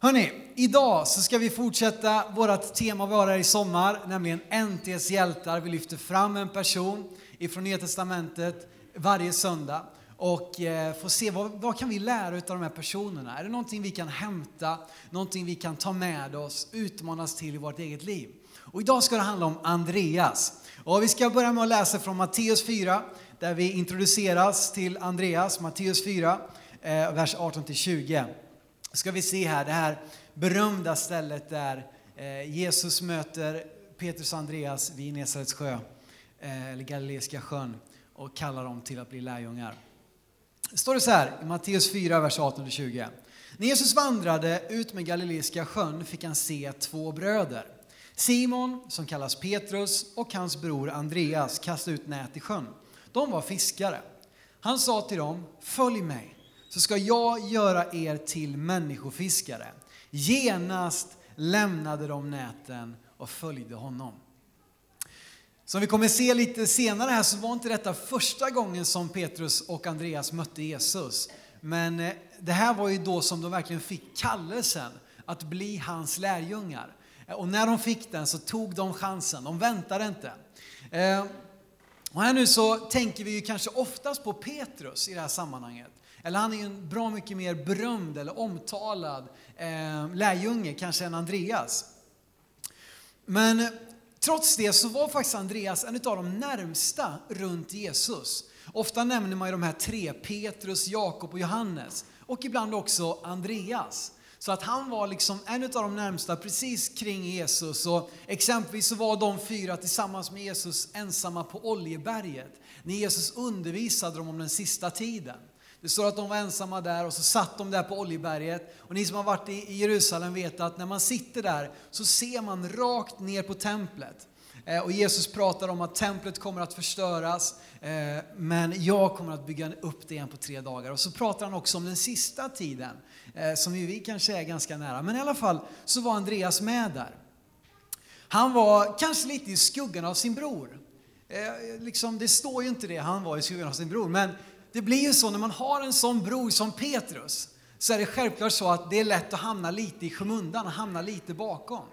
Hörni, idag så ska vi fortsätta vårt tema vi har här i sommar, nämligen NTs hjältar. Vi lyfter fram en person ifrån Nya Testamentet varje söndag och eh, får se vad, vad kan vi lära av de här personerna. Är det någonting vi kan hämta, någonting vi kan ta med oss, utmanas till i vårt eget liv? Och idag ska det handla om Andreas. Och vi ska börja med att läsa från Matteus 4, där vi introduceras till Andreas, Matteus 4, eh, vers 18-20 ska vi se här det här berömda stället där eh, Jesus möter Petrus och Andreas vid Genesarets sjö, eh, eller Galileiska sjön, och kallar dem till att bli lärjungar. Det står det så här i Matteus 4, vers 18-20. När Jesus vandrade ut med Galileiska sjön fick han se två bröder. Simon, som kallas Petrus, och hans bror Andreas kastade ut nät i sjön. De var fiskare. Han sa till dem, följ mig så ska jag göra er till människofiskare. Genast lämnade de näten och följde honom. Som vi kommer se lite senare här så var inte detta första gången som Petrus och Andreas mötte Jesus. Men eh, det här var ju då som de verkligen fick kallelsen att bli hans lärjungar. Eh, och när de fick den så tog de chansen, de väntade inte. Eh, och här nu så tänker vi ju kanske oftast på Petrus i det här sammanhanget. Eller han är ju en bra mycket mer berömd eller omtalad eh, lärjunge kanske än Andreas. Men eh, trots det så var faktiskt Andreas en av de närmsta runt Jesus. Ofta nämner man ju de här tre, Petrus, Jakob och Johannes. Och ibland också Andreas. Så att han var liksom en av de närmsta precis kring Jesus. Och exempelvis så var de fyra tillsammans med Jesus ensamma på Oljeberget. När Jesus undervisade dem om den sista tiden. Det står att de var ensamma där och så satt de där på Oljeberget. Och ni som har varit i Jerusalem vet att när man sitter där så ser man rakt ner på templet. Eh, och Jesus pratar om att templet kommer att förstöras, eh, men jag kommer att bygga upp det igen på tre dagar. Och så pratar han också om den sista tiden, eh, som vi kanske är ganska nära. Men i alla fall så var Andreas med där. Han var kanske lite i skuggan av sin bror. Liksom, det står ju inte det, han var i skuggan av sin bror, men det blir ju så när man har en sån bror som Petrus så är det självklart så att det är lätt att hamna lite i skymundan och hamna lite bakom.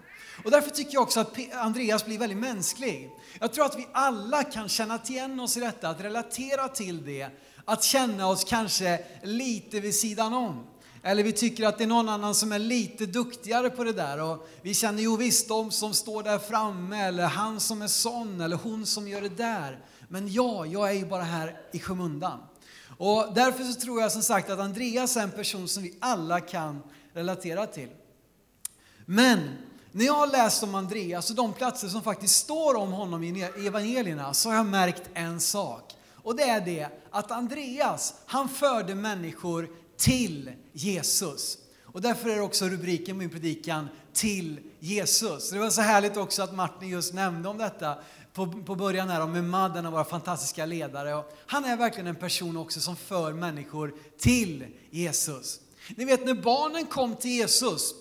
Och därför tycker jag också att Andreas blir väldigt mänsklig. Jag tror att vi alla kan känna igen oss i detta, att relatera till det, att känna oss kanske lite vid sidan om. Eller vi tycker att det är någon annan som är lite duktigare på det där och vi känner ju visst de som står där framme eller han som är sån eller hon som gör det där. Men ja, jag är ju bara här i skymundan. Och därför så tror jag som sagt att Andreas är en person som vi alla kan relatera till. Men när jag har läst om Andreas och de platser som faktiskt står om honom i evangelierna så har jag märkt en sak. Och det är det att Andreas, han förde människor till Jesus. Och därför är det också rubriken på min predikan till Jesus. Det var så härligt också att Martin just nämnde om detta på, på början här med Madden och våra fantastiska ledare. Och han är verkligen en person också som för människor till Jesus. Ni vet när barnen kom till Jesus,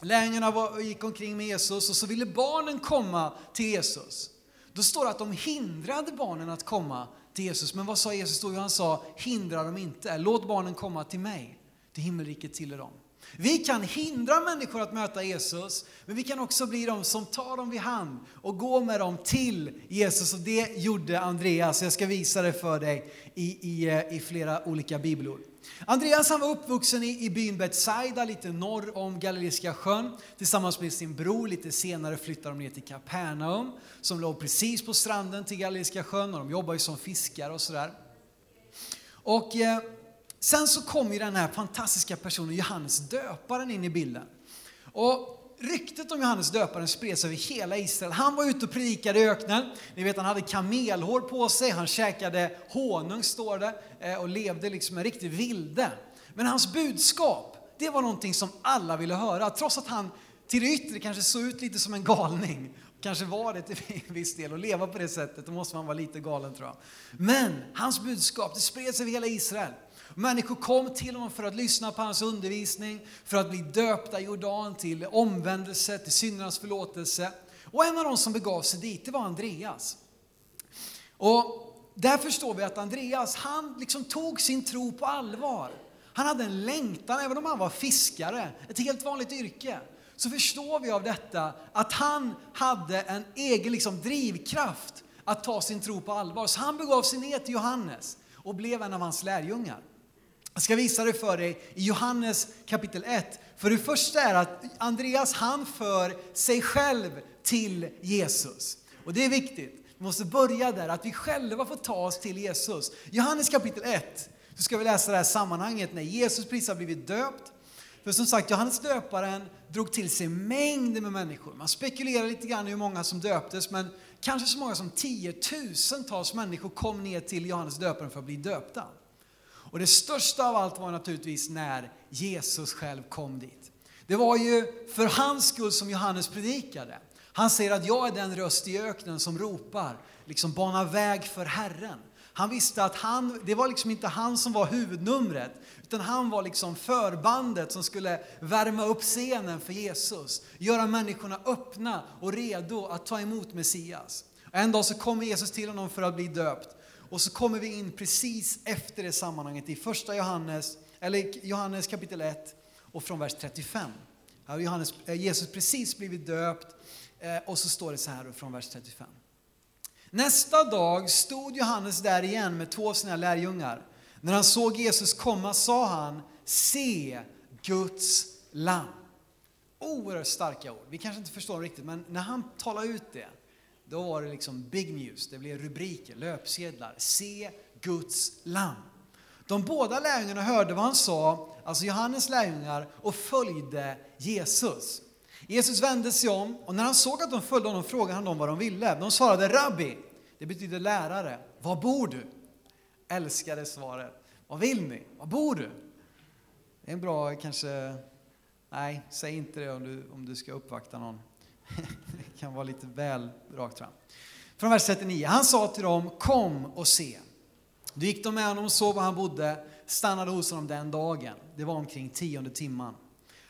lärjungarna gick omkring med Jesus och så ville barnen komma till Jesus. Då står det att de hindrade barnen att komma till Jesus. Men vad sa Jesus då? Jo Han sa, hindra dem inte, låt barnen komma till mig, till himmelriket tillhör dem. Vi kan hindra människor att möta Jesus, men vi kan också bli de som tar dem vid hand och går med dem till Jesus. Och det gjorde Andreas. Jag ska visa det för dig i, i, eh, i flera olika bibelord. Andreas han var uppvuxen i, i byn Betsaida, lite norr om Galileiska sjön, tillsammans med sin bror. Lite senare flyttade de ner till Kapernaum, som låg precis på stranden till Galileiska sjön och de jobbade ju som fiskare och sådär. Och eh, Sen så kom ju den här fantastiska personen Johannes döparen in i bilden. Och ryktet om Johannes döparen spreds över hela Israel. Han var ute och predikade i öknen. Ni vet han hade kamelhår på sig, han käkade honung står det eh, och levde liksom en riktig vilde. Men hans budskap, det var någonting som alla ville höra. Trots att han till det yttre kanske såg ut lite som en galning. Kanske var det till viss del att leva på det sättet, då måste man vara lite galen tror jag. Men hans budskap, det spreds över hela Israel. Människor kom till honom för att lyssna på hans undervisning, för att bli döpta i Jordan till omvändelse, till syndernas förlåtelse. Och en av de som begav sig dit, det var Andreas. Och där förstår vi att Andreas, han liksom tog sin tro på allvar. Han hade en längtan, även om han var fiskare, ett helt vanligt yrke. Så förstår vi av detta att han hade en egen liksom, drivkraft att ta sin tro på allvar. Så han begav sig ner till Johannes och blev en av hans lärjungar. Jag ska visa det för dig i Johannes kapitel 1. För det första är att Andreas han för sig själv till Jesus. Och det är viktigt. Vi måste börja där, att vi själva får ta oss till Jesus. Johannes kapitel 1, så ska vi läsa det här sammanhanget när Jesus precis har blivit döpt. För som sagt, Johannes döparen drog till sig mängder med människor. Man spekulerar lite grann i hur många som döptes, men kanske så många som tiotusentals människor kom ner till Johannes döparen för att bli döpta. Och det största av allt var naturligtvis när Jesus själv kom dit. Det var ju för hans skull som Johannes predikade. Han säger att jag är den röst i öknen som ropar, liksom bana väg för Herren. Han visste att han, det var liksom inte han som var huvudnumret, utan han var liksom förbandet som skulle värma upp scenen för Jesus. Göra människorna öppna och redo att ta emot Messias. En dag så kommer Jesus till honom för att bli döpt. Och så kommer vi in precis efter det sammanhanget i första Johannes, eller Johannes kapitel 1 och från vers 35. Här har Johannes, eh, Jesus precis blivit döpt eh, och så står det så här från vers 35. Nästa dag stod Johannes där igen med två av sina lärjungar. När han såg Jesus komma sa han, se Guds lamm. Oerhört starka ord. Vi kanske inte förstår dem riktigt, men när han talar ut det, då var det liksom big news. Det blev rubriker, löpsedlar. Se Guds lamm. De båda lärjungarna hörde vad han sa, alltså Johannes lärjungar, och följde Jesus. Jesus vände sig om och när han såg att de följde honom frågade han dem vad de ville. De svarade rabbi, det betyder lärare. Var bor du? Älskade svaret. Vad vill ni? Var bor du? Det är en bra, kanske, nej, säg inte det om du, om du ska uppvakta någon. Det kan vara lite väl rakt fram. Från vers 39. Han sa till dem, kom och se. Då gick de med honom och såg var han bodde, stannade hos honom den dagen. Det var omkring tionde timman.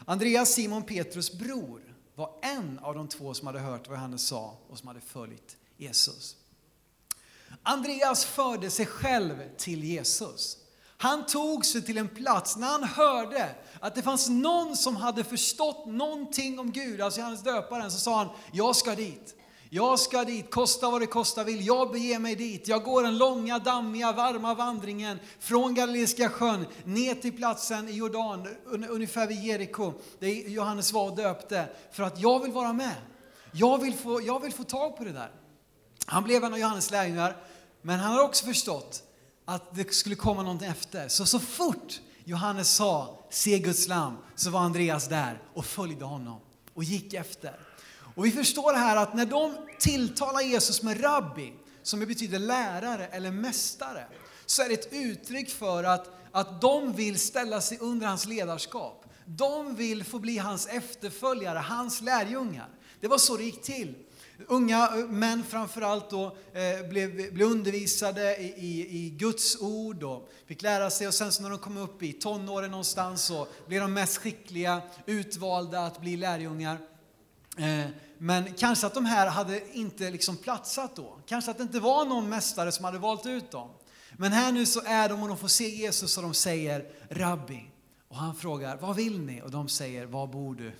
Andreas, Simon Petrus bror, var en av de två som hade hört vad Johannes sa och som hade följt Jesus. Andreas förde sig själv till Jesus. Han tog sig till en plats när han hörde att det fanns någon som hade förstått någonting om Gud, alltså Johannes döparen, så sa han, jag ska dit. Jag ska dit, kosta vad det kosta vill. Jag beger mig dit. Jag går den långa, dammiga, varma vandringen från Galileiska sjön ner till platsen i Jordan, ungefär vid Jeriko, där Johannes var och döpte, för att jag vill vara med. Jag vill få, jag vill få tag på det där. Han blev en av Johannes lärjungar, men han har också förstått att det skulle komma någonting efter. Så så fort Johannes sa se Guds lam så var Andreas där och följde honom och gick efter. Och vi förstår här att när de tilltalar Jesus med rabbi, som betyder lärare eller mästare, så är det ett uttryck för att, att de vill ställa sig under hans ledarskap. De vill få bli hans efterföljare, hans lärjungar. Det var så det gick till. Unga män framförallt då eh, blev, blev undervisade i, i, i, Guds ord och fick lära sig och sen så när de kom upp i tonåren någonstans så blev de mest skickliga, utvalda att bli lärjungar. Eh, men kanske att de här hade inte liksom platsat då. Kanske att det inte var någon mästare som hade valt ut dem. Men här nu så är de och de får se Jesus och de säger Rabbi. Och han frågar, vad vill ni? Och de säger, var bor du?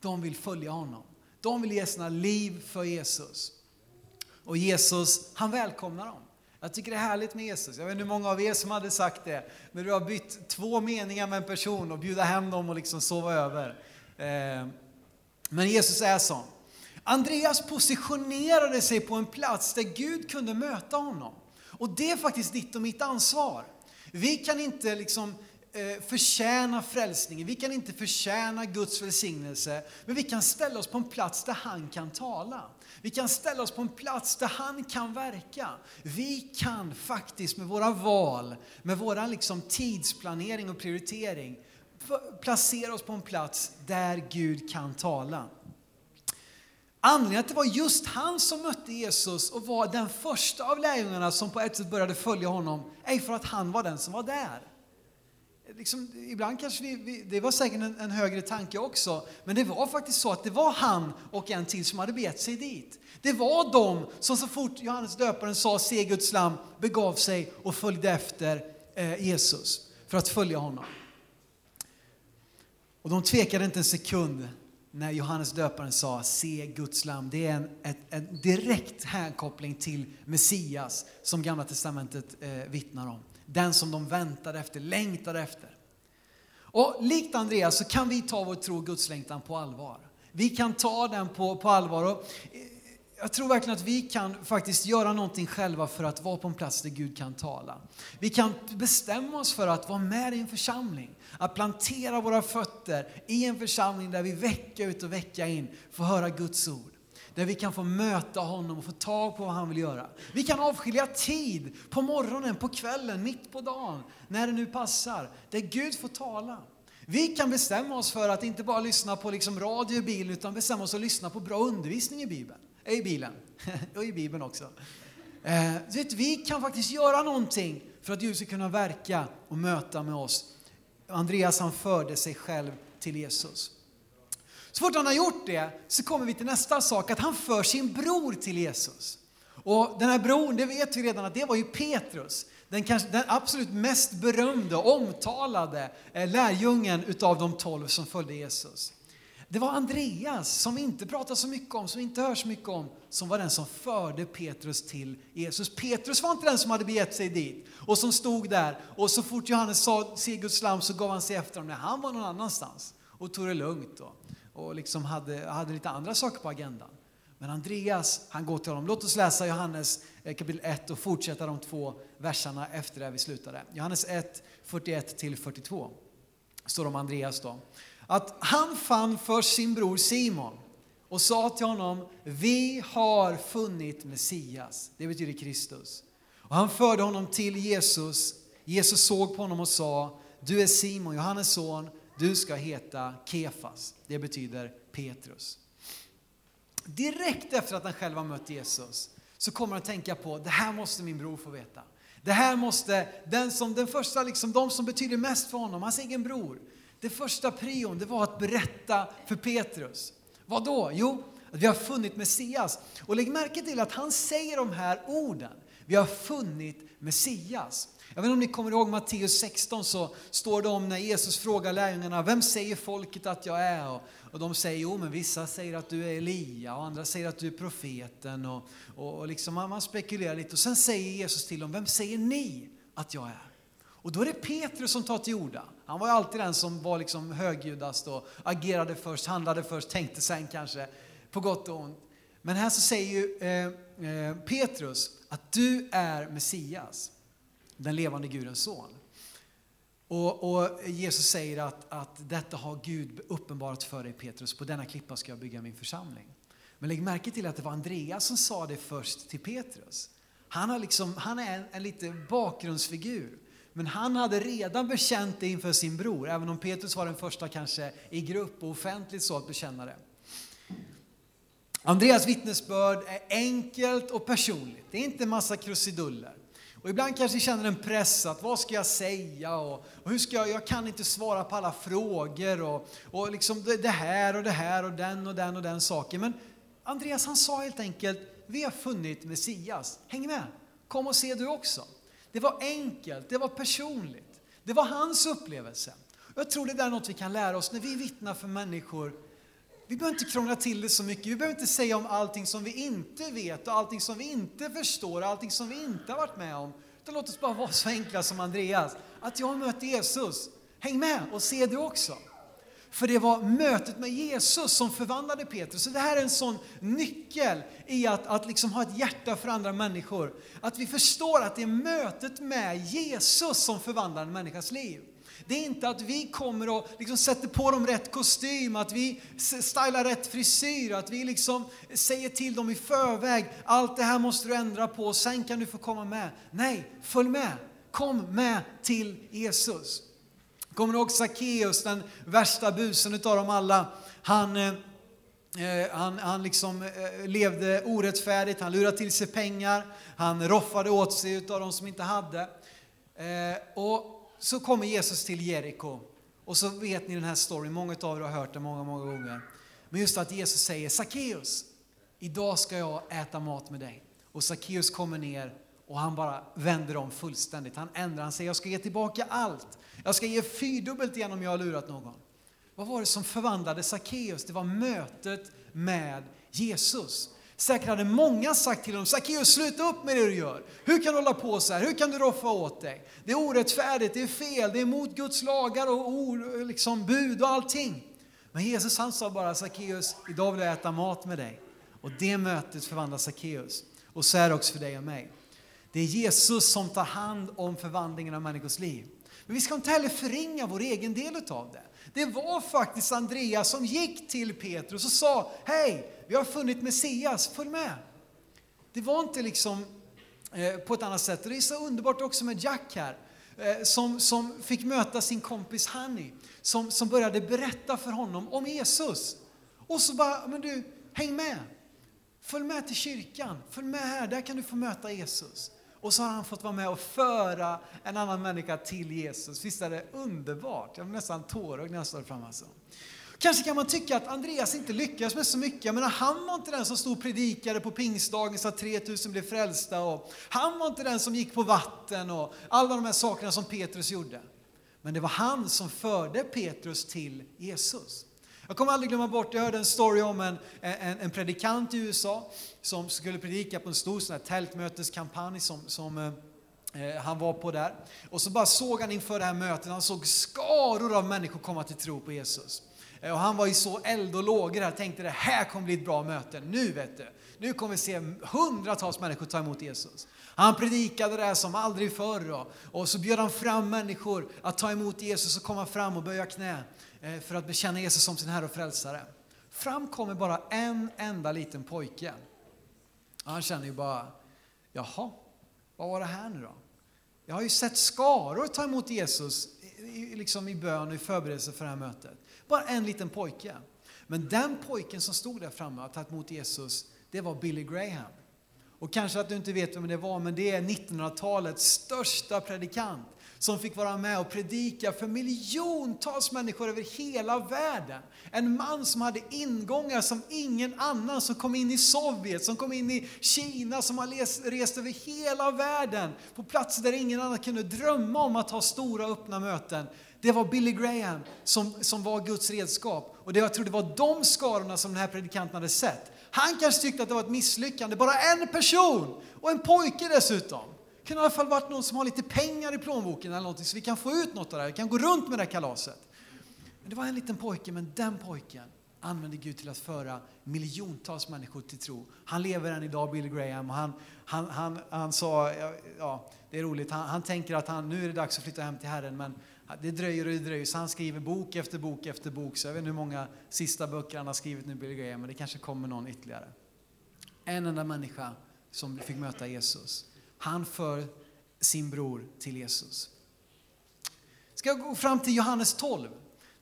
De vill följa honom. De vill ge sina liv för Jesus. Och Jesus, han välkomnar dem. Jag tycker det är härligt med Jesus. Jag vet inte hur många av er som hade sagt det. När du har bytt två meningar med en person och bjuda hem dem och liksom sova över. Eh, men Jesus är sån. Andreas positionerade sig på en plats där Gud kunde möta honom. Och det är faktiskt ditt och mitt ansvar. Vi kan inte liksom Eh, förtjäna frälsningen, vi kan inte förtjäna Guds välsignelse, men vi kan ställa oss på en plats där han kan tala. Vi kan ställa oss på en plats där han kan verka. Vi kan faktiskt med våra val, med vår liksom tidsplanering och prioritering placera oss på en plats där Gud kan tala. Anledningen att det var just han som mötte Jesus och var den första av lärjungarna som på ett sätt började följa honom, är för att han var den som var där. Liksom, ibland kanske vi, vi, det var säkert en, en, högre tanke också, men det var faktiskt så att det var han och en till som hade begett sig dit. Det var de som så fort Johannes döparen sa se Guds lam begav sig och följde efter eh, Jesus för att följa honom. Och de tvekade inte en sekund när Johannes döparen sa se Guds lam. Det är en, ett, en direkt hänkoppling till Messias som Gamla Testamentet eh, vittnar om. Den som de väntade efter, längtade efter. Och likt Andreas så kan vi ta vår tro och gudslängtan på allvar. Vi kan ta den på, på allvar. Och eh, jag tror verkligen att vi kan faktiskt göra någonting själva för att vara på en plats där Gud kan tala. Vi kan bestämma oss för att vara med i en församling. Att plantera våra fötter i en församling där vi vecka ut och vecka in får höra Guds ord. Där vi kan få möta honom och få tag på vad han vill göra. Vi kan avskilja tid på morgonen, på kvällen, mitt på dagen, när det nu passar. Där Gud får tala. Vi kan bestämma oss för att inte bara lyssna på liksom radio i bilen utan bestämma oss för att lyssna på bra undervisning i Bibeln. Eh, I bilen. och i Bibeln också. Eh, vet, vi kan faktiskt göra någonting för att Gud ska kunna verka och möta med oss. Andreas han förde sig själv till Jesus. Så fort han har gjort det så kommer vi till nästa sak, att han för sin bror till Jesus. Och den här bron, det vet vi redan att det var ju Petrus. Den, kanske, den absolut mest berömde, och omtalade eh, lärjungen utav de tolv som följde Jesus. Det var Andreas, som vi inte pratar så mycket om, som inte hörs så mycket om, som var den som förde Petrus till Jesus. Petrus var inte den som hade begett sig dit och som stod där och så fort Johannes sa se Guds lam så gav han sig efter honom. Nej, han var någon annanstans och tog det lugnt Då och liksom hade, hade lite andra saker på agendan. Men Andreas, han går till honom. Låt oss läsa Johannes eh, kapitel 1 och fortsätta de två verserna efter där vi slutade. Johannes 1, 41 till 42 står om Andreas då att han fann först sin bror Simon och sa till honom, vi har funnit Messias, det betyder Kristus. Och han förde honom till Jesus. Jesus såg på honom och sa, du är Simon, Johannes son, du ska heta Kefas, det betyder Petrus. Direkt efter att han själv har mött Jesus så kommer han att tänka på, det här måste min bror få veta. Det här måste, den, som, den första, liksom, de som betyder mest för honom, hans egen bror, det första prion, det var att berätta för Petrus. Vad då? Jo, att vi har funnit Messias. Och lägg märke till att han säger de här orden. Vi har funnit Messias. Jag vet inte om ni kommer ihåg Matteus 16 så står det om när Jesus frågar lärjungarna, vem säger folket att jag är? Och, och de säger, jo men vissa säger att du är Elia och andra säger att du är profeten. Och, och, och liksom man, man spekulerar lite och sen säger Jesus till dem, vem säger ni att jag är? Och då är det Petrus som tar till orda. Han var ju alltid den som var liksom högljuddast och agerade först, handlade först, tänkte sen kanske, på gott och ont. Men här så säger ju eh, eh, Petrus att du är Messias, den levande Gudens son. Och, och, Jesus säger att, att detta har Gud uppenbarat för dig Petrus, på denna klippa ska jag bygga min församling. Men lägg märke till att det var Andreas som sa det först till Petrus. Han, har liksom, han är en, en lite bakgrundsfigur. Men han hade redan bekänt det inför sin bror, även om Petrus var den första kanske i grupp och offentligt så att bekänna det. Andreas vittnesbörd är enkelt och personligt. Det är inte en massa krusiduller. Och ibland kanske känner en press att vad ska jag säga och, och, hur ska jag, jag kan inte svara på alla frågor och, och liksom det, det, här och det här och den och den och den saken. Men Andreas han sa helt enkelt, vi har funnit Messias. Häng med, kom och se du också. Det var enkelt, det var personligt. Det var hans upplevelse. Jag tror det där är något vi kan lära oss när vi vittnar för människor. Vi behöver inte krångla till det så mycket. Vi behöver inte säga om allting som vi inte vet och allting som vi inte förstår och allting som vi inte har varit med om. Utan låt oss bara vara så enkla som Andreas. Att jag har mött Jesus. Häng med och se det också. För det var mötet med Jesus som förvandlade Petrus. Så det här är en sån nyckel i att, att liksom ha ett hjärta för andra människor. Att vi förstår att det är mötet med Jesus som förvandlar en människas liv. Det är inte att vi kommer och liksom sätter på dem rätt kostym, att vi stylar rätt frisyr, att vi liksom säger till dem i förväg, allt det här måste du ändra på, sen kan du få komma med. Nej, följ med. Kom med till Jesus. Kommer du ihåg Sackeus, den värsta busen utav dem alla? Han, eh, eh, han, han liksom eh, levde orättfärdigt, han lurade till sig pengar, han roffade åt sig utav de som inte hade. Eh, och så kommer Jesus till Jeriko. Och så vet ni den här storyn, många av er har hört den många, många gånger. Men just att Jesus säger Sackeus, idag ska jag äta mat med dig. Och Sackeus kommer ner och han bara vänder om fullständigt. Han ändrar, han säger jag ska ge tillbaka allt. Jag ska ge fyrdubbelt igen om jag har lurat någon. Vad var det som förvandlade Sackeus? Det var mötet med Jesus. Säkert hade många sagt till honom, Sackeus sluta upp med det du gör. Hur kan du hålla på så här? Hur kan du roffa åt dig? Det är orättfärdigt, det är fel, det är emot Guds lagar och liksom, bud och allting. Men Jesus han sa bara, Sackeus, idag vill jag äta mat med dig. Och det mötet förvandlar Sackeus. Och så är det också för dig och mig. Det är Jesus som tar hand om förvandlingen av människors liv. Men vi ska inte heller förringa vår egen del av det. Det var faktiskt Andreas som gick till Petrus och sa, hej, vi har funnit Messias, följ med. Det var inte liksom eh, på ett annat sätt. Det är så underbart också med Jack här, eh, som, som fick möta sin kompis Hanny, som, som började berätta för honom om Jesus. Och så bara, men du, häng med. Följ med till kyrkan, följ med här, där kan du få möta Jesus. Och så har han fått vara med och föra en annan människa till Jesus. Visst är det underbart? Jag blir nästan tårögd när jag står fram alltså. Kanske kan man tycka att Andreas inte lyckas med så mycket. Jag menar, han var inte den som stod och predikade på pingstdagen så att 3000 blev frälsta. Och han var inte den som gick på vatten och alla de här sakerna som Petrus gjorde. Men det var han som förde Petrus till Jesus. Jag kommer aldrig glömma bort, jag hörde en story om en, en, en predikant i USA som skulle predika på en stor sån här tältmöteskampanj som, som eh, eh, han var på där. Och så bara såg han inför det här mötet, han såg skaror av människor komma till tro på Jesus. Eh, och han var ju så eld och lågor här, tänkte det här kommer bli ett bra möte. Nu vet du, nu kommer vi se hundratals människor ta emot Jesus. Han predikade det här som aldrig förr och, och så bjöd han fram människor att ta emot Jesus och komma fram och böja knä. Eh, för att bekänna Jesus som sin Herre och Frälsare. Fram kommer bara en enda liten pojke. Han känner ju bara, jaha, vad var det här nu då? Jag har ju sett skaror ta emot Jesus liksom i bön och i förberedelse för det här mötet. Bara en liten pojke. Men den pojken som stod där framme och tagit emot Jesus, det var Billy Graham. Och kanske att du inte vet vem det var, men det är 1900-talets största predikant som fick vara med och predika för miljontals människor över hela världen. En man som hade ingångar som ingen annan, som kom in i Sovjet, som kom in i Kina, som har rest över hela världen på platser där ingen annan kunde drömma om att ha stora öppna möten. Det var Billy Graham som, som var Guds redskap. Och det, jag tror det var de skarorna som den här predikanten hade sett. Han kanske tyckte att det var ett misslyckande, bara en person och en pojke dessutom. Det kunde i alla fall varit någon som har lite pengar i plånboken eller någonting så vi kan få ut något av det här. Vi kan gå runt med det här kalaset. Men det var en liten pojke, men den pojken använde Gud till att föra miljontals människor till tro. Han lever än idag, Billy Graham, och han, han, han, han sa, ja, det är roligt, han, han tänker att han, nu är det dags att flytta hem till Herren, men det dröjer och det dröjer, så han skriver bok efter bok efter bok. Så jag vet inte hur många sista böcker han har skrivit nu, Billy Graham, men det kanske kommer någon ytterligare. En enda människa som fick möta Jesus. Han för sin bror till Jesus. Ska jag gå fram till Johannes 12.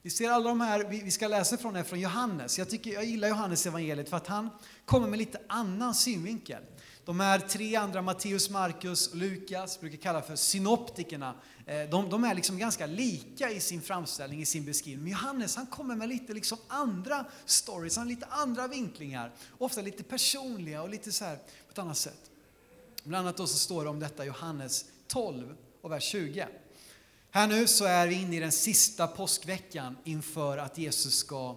Vi ser alla de här, vi ska läsa från är från Johannes. Jag, tycker, jag gillar Johannes evangeliet för att han kommer med lite annan synvinkel. De här tre andra, Matteus, Markus och Lukas, brukar kalla för synoptikerna. Eh, de, de, är liksom ganska lika i sin framställning, i sin beskrivning. Men Johannes han kommer med lite liksom andra stories, han lite andra vinklingar. Ofta lite personliga och lite så här på ett annat sätt. Bland annat då så står det om detta Johannes 12 och vers 20. Här nu så är vi inne i den sista påskveckan inför att Jesus ska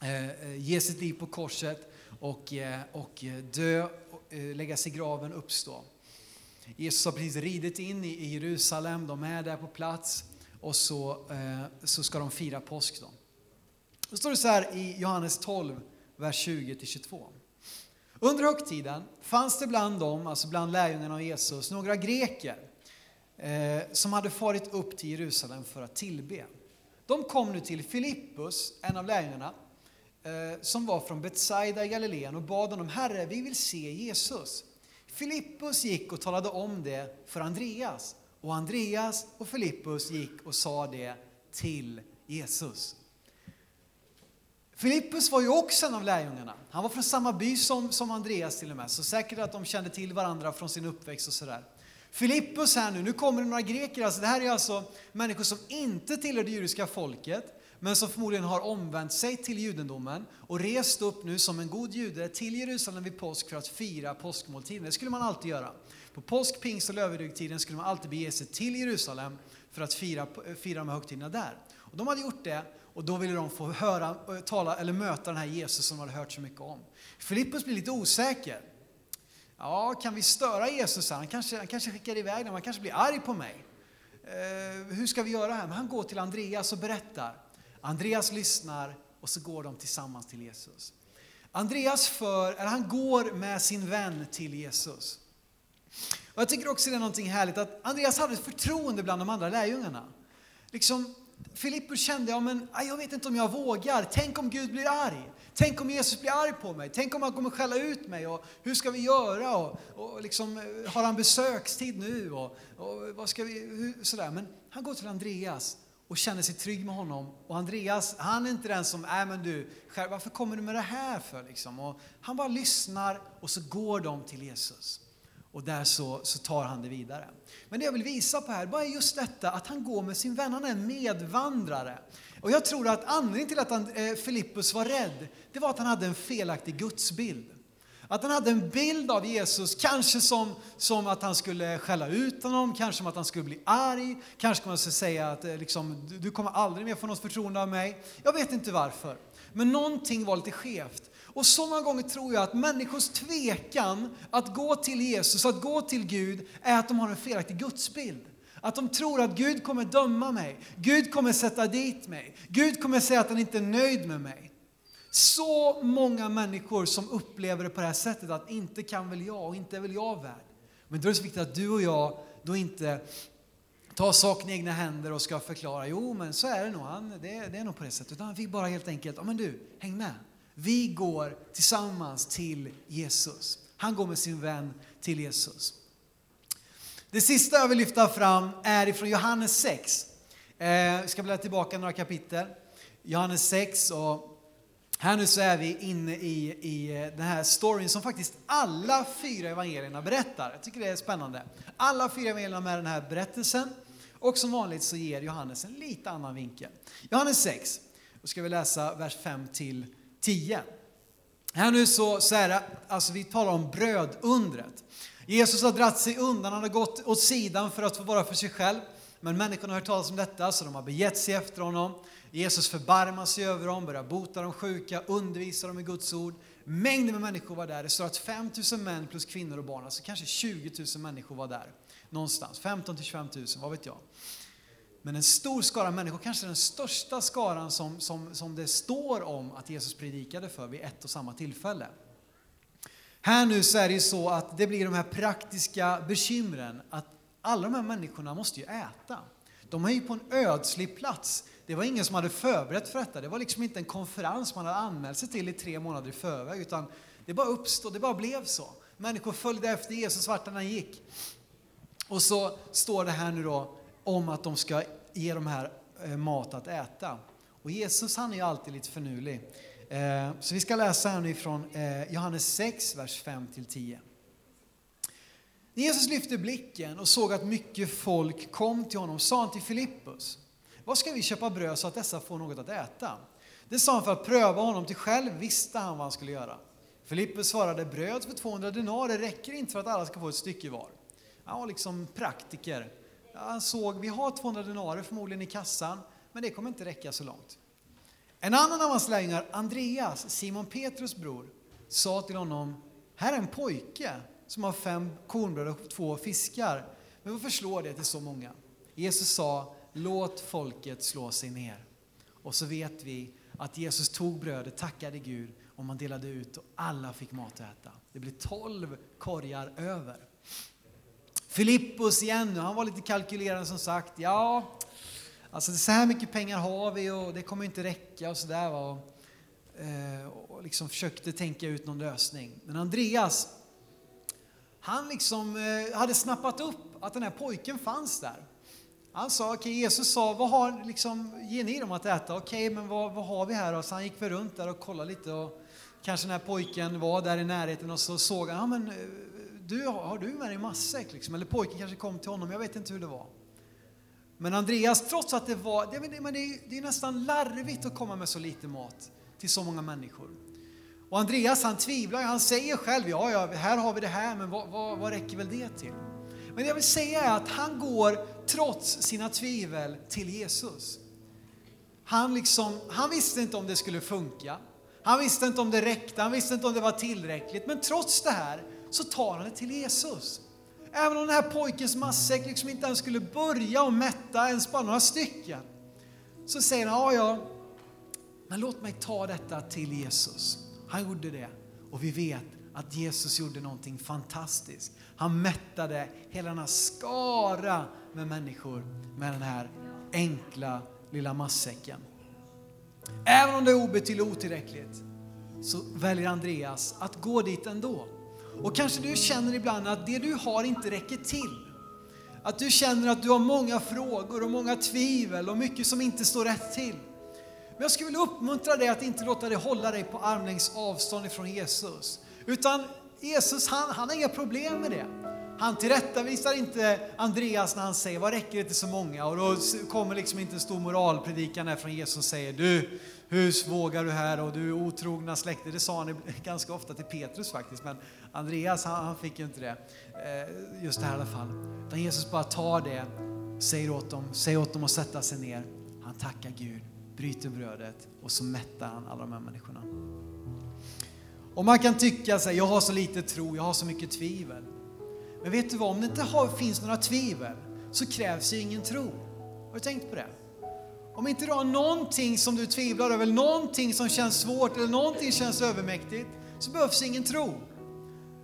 eh, eh ge sitt liv på korset och, eh, och eh, dö, läggas lägga sig i graven, uppstå. Jesus har precis ridit in i Jerusalem, de är där på plats och så, eh, så ska de fira påsk. Då. Då står det så här i Johannes 12, vers 20-22. Under högtiden fanns det bland dem, alltså bland lärjungarna av Jesus, några greker eh, som hade farit upp till Jerusalem för att tillbe. De kom nu till Filippus, en av lärjungarna, Eh, som var från Betsaida i Galileen och bad honom, Herre, vi vill se Jesus. Filippus gick och talade om det för Andreas och Andreas och Filippus gick och sa det till Jesus. Filippus var ju också en av lärjungarna. Han var från samma by som, som Andreas till och med, så säkert att de kände till varandra från sin uppväxt och sådär. Filippus här nu, nu kommer det några greker, alltså det här är alltså människor som inte tillhör det judiska folket, men som förmodligen har omvänt sig till judendomen och rest upp nu som en god jude till Jerusalem vid påsk för att fira påskmåltiden. Det skulle man alltid göra. På påsk, pingst och lövedygtiden skulle man alltid bege sig till Jerusalem för att fira, fira de här högtiderna där. Och de hade gjort det Och då ville de få höra, eh, tala, eller möta den här Jesus som de hade hört så mycket om. Filippus blir lite osäker. Ja, kan vi störa Jesus? Han kanske, han kanske skickar iväg dem, han kanske blir arg på mig. Eh, hur ska vi göra här? Men han går till Andreas och berättar. Andreas lyssnar och så går de tillsammans till Jesus. Andreas för, eller han går med sin vän till Jesus. Och jag tycker också det är någonting härligt att Andreas hade ett förtroende bland de andra lärjungarna. Liksom, Filippus kände, ja, men, jag vet inte om jag vågar. Tänk om Gud blir arg? Tänk om Jesus blir arg på mig? Tänk om han kommer skälla ut mig? Och hur ska vi göra? Och, och liksom, eh, har han besökstid nu? Och, och vad ska vi, hur, sådär. Men han går till Andreas och känner sig trygg med honom. Och Andreas, han är inte den som, nej men du, varför kommer du med det här för? Liksom? Och han bara lyssnar och så går de till Jesus. Och där så, så tar han det vidare. Men det jag vill visa på här, bara är just detta att han går med sin vän, han är en medvandrare. Och jag tror att anledningen till att han, eh, Filippus var rädd, det var att han hade en felaktig gudsbild. Att han hade en bild av Jesus, kanske som, som att han skulle skälla ut honom, kanske som att han skulle bli arg, kanske man skulle säga att eh, liksom, du, du kommer aldrig mer få något förtroende av mig. Jag vet inte varför. Men någonting var lite skevt. Och så många gånger tror jag att människors tvekan att gå till Jesus, att gå till Gud, är att de har en felaktig gudsbild. Att de tror att Gud kommer döma mig, Gud kommer sätta dit mig, Gud kommer säga att han inte är nöjd med mig. Så många människor som upplever det på det här sättet att inte kan väl jag och inte är väl jag värd. Men då är det så viktigt att du och jag då inte tar saken i egna händer och ska förklara, jo men så är det nog, han, det, det är nog på det sättet. Utan vi bara helt enkelt, ja men du, häng med. Vi går tillsammans till Jesus. Han går med sin vän till Jesus. Det sista jag vill lyfta fram är ifrån Johannes 6. Eh, vi ska bläddra tillbaka några kapitel. Johannes 6 och här nu så är vi inne i, i eh, den här storyn som faktiskt alla fyra evangelierna berättar. Jag tycker det är spännande. Alla fyra evangelierna med den här berättelsen. Och som vanligt så ger Johannes en lite annan vinkel. Johannes 6, då ska vi läsa vers 5 till 10. Här nu så, så är det, alltså vi talar om brödundret. Jesus har dratt sig undan, han har gått åt sidan för att få vara för sig själv. Men människorna har hört talas om detta, så de har begett sig efter honom. Jesus förbarmar sig över dem, börjar bota de sjuka, undervisa dem i Guds ord. Mängder med människor var där. Det står att 5 000 män plus kvinnor och barn, alltså kanske 20 000 människor var där. Någonstans, 15 till 25 000, vad vet jag. Men en stor skara människor, kanske den största skaran som, som, som det står om att Jesus predikade för vid ett och samma tillfälle. Här nu så är det ju så att det blir de här praktiska bekymren att alla de här människorna måste ju äta. De är ju på en ödslig plats. Det var ingen som hade förberett för detta. Det var liksom inte en konferens man hade anmält sig till i tre månader i förväg, utan det bara uppstod, det bara blev så. Människor följde efter Jesus vart han gick. Och så står det här nu då om att de ska ge de här eh, mat att äta. Och Jesus han är ju alltid lite förnulig. Eh, så vi ska läsa här nu från eh, Johannes 6, vers 5-10. När Jesus lyfte blicken och såg att mycket folk kom till honom sa han till Filippus, vad ska vi köpa bröd så att dessa får något att äta? Det sa han för att pröva honom, till själv visste han vad han skulle göra. Filippus svarade, bröd för 200 denarer räcker inte för att alla ska få ett stycke var. Han var liksom praktiker. Han såg, vi har 200 denarer förmodligen i kassan, men det kommer inte räcka så långt. En annan av hans lärjungar, Andreas, Simon Petrus bror, sa till honom, här är en pojke som har fem kornbröd och två fiskar. Men varför slår det till så många? Jesus sa, låt folket slå sig ner. Och så vet vi att Jesus tog brödet, tackade Gud och man delade ut och alla fick mat att äta. Det blev tolv korgar över. Filippus igen han var lite kalkylerande som sagt. Ja, alltså så här mycket pengar har vi och det kommer inte räcka och sådär. Och, eh, och liksom försökte tänka ut någon lösning. Men Andreas, han liksom eh, hade snappat upp att den här pojken fanns där. Han sa, okay, Jesus sa, vad har, liksom, ger ni dem att äta? Okej, okay, men vad, vad har vi här då? Så han gick väl runt där och kollade lite och kanske den här pojken var där i närheten och så såg han, ja men eh, du, har du med dig matsäck? Liksom? Eller pojken kanske kom till honom, jag vet inte hur det var. Men Andreas, trots att det var, det, men det, är, det är nästan larvigt att komma med så lite mat till så många människor. Och Andreas han tvivlar, han säger själv, ja, ja här har vi det här, men vad, vad, vad räcker väl det till? Men det jag vill säga är att han går, trots sina tvivel, till Jesus. han, liksom, han visste inte om det skulle funka. Han visste inte om det räckte, han visste inte om det var tillräckligt. Men trots det här så tar han det till Jesus. Även om den här pojkens matsäck liksom inte ens skulle börja och mätta ens bara några stycken. Så säger han, ja ja, men låt mig ta detta till Jesus. Han gjorde det. Och vi vet att Jesus gjorde någonting fantastiskt. Han mättade hela den här skara med människor med den här enkla lilla matsäcken. Även om det är obetydligt och otillräckligt så väljer Andreas att gå dit ändå. Och kanske du känner ibland att det du har inte räcker till. Att du känner att du har många frågor och många tvivel och mycket som inte står rätt till. Men jag skulle vilja uppmuntra dig att inte låta dig hålla dig på armlängds avstånd ifrån Jesus. Utan Jesus, han, han har inga problem med det. Han tillrättavisar inte Andreas när han säger, vad räcker det till så många? Och då kommer liksom inte en stor moralpredikan från Jesus och säger, du, hur vågar du här och du otrogna släkte. Det sa han ganska ofta till Petrus faktiskt, men Andreas han, han fick ju inte det. Eh, just det här i alla fall. Utan Jesus bara tar det, säger åt dem, säger åt dem att sätta sig ner. Han tackar Gud, bryter brödet och så mättar han alla de här människorna. Och man kan tycka sig, jag har så lite tro, jag har så mycket tvivel. Men vet du vad, om det inte har, finns några tvivel så krävs ju ingen tro. Har du tänkt på det? Om inte du har någonting som du tvivlar över, någonting som känns svårt eller någonting som känns övermäktigt, så behövs ingen tro.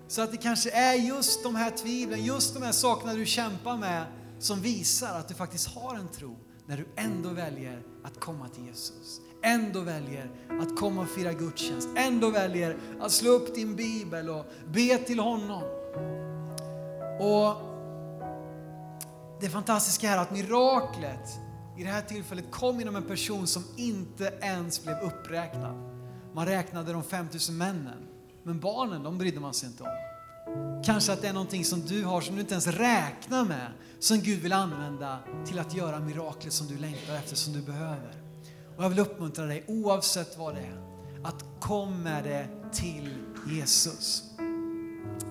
Så att det kanske är just de här tvivlen, just de här sakerna du kämpar med som visar att du faktiskt har en tro när du ändå väljer att komma till Jesus. Ändå väljer att komma och fira gudstjänst. Ändå väljer att slå upp din bibel och be till honom. Och det fantastiska är att miraklet i det här tillfället kom genom en person som inte ens blev uppräknad. Man räknade de 5000 männen, men barnen de brydde man sig inte om. Kanske att det är någonting som du har som du inte ens räknar med, som Gud vill använda till att göra miraklet som du längtar efter, som du behöver. Och jag vill uppmuntra dig, oavsett vad det är, att kom med det till Jesus.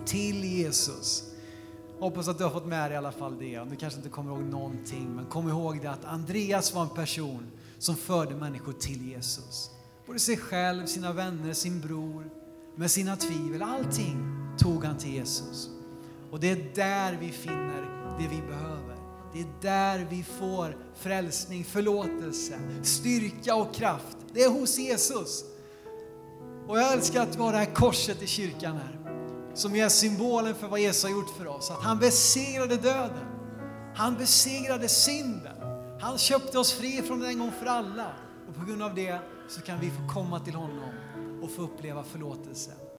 Till Jesus. Hoppas att du har fått med dig i alla fall det. Du kanske inte kommer ihåg någonting, men kom ihåg det att Andreas var en person som förde människor till Jesus. Både sig själv, sina vänner, sin bror, med sina tvivel, allting tog han till Jesus. Och det är där vi finner det vi behöver. Det är där vi får frälsning, förlåtelse, styrka och kraft. Det är hos Jesus. Och jag älskar att vi har det här korset i kyrkan här som är symbolen för vad Jesus har gjort för oss. Att han besegrade döden. Han besegrade synden. Han köpte oss fri från den en gång för alla. Och på grund av det så kan vi få komma till honom och få uppleva förlåtelse.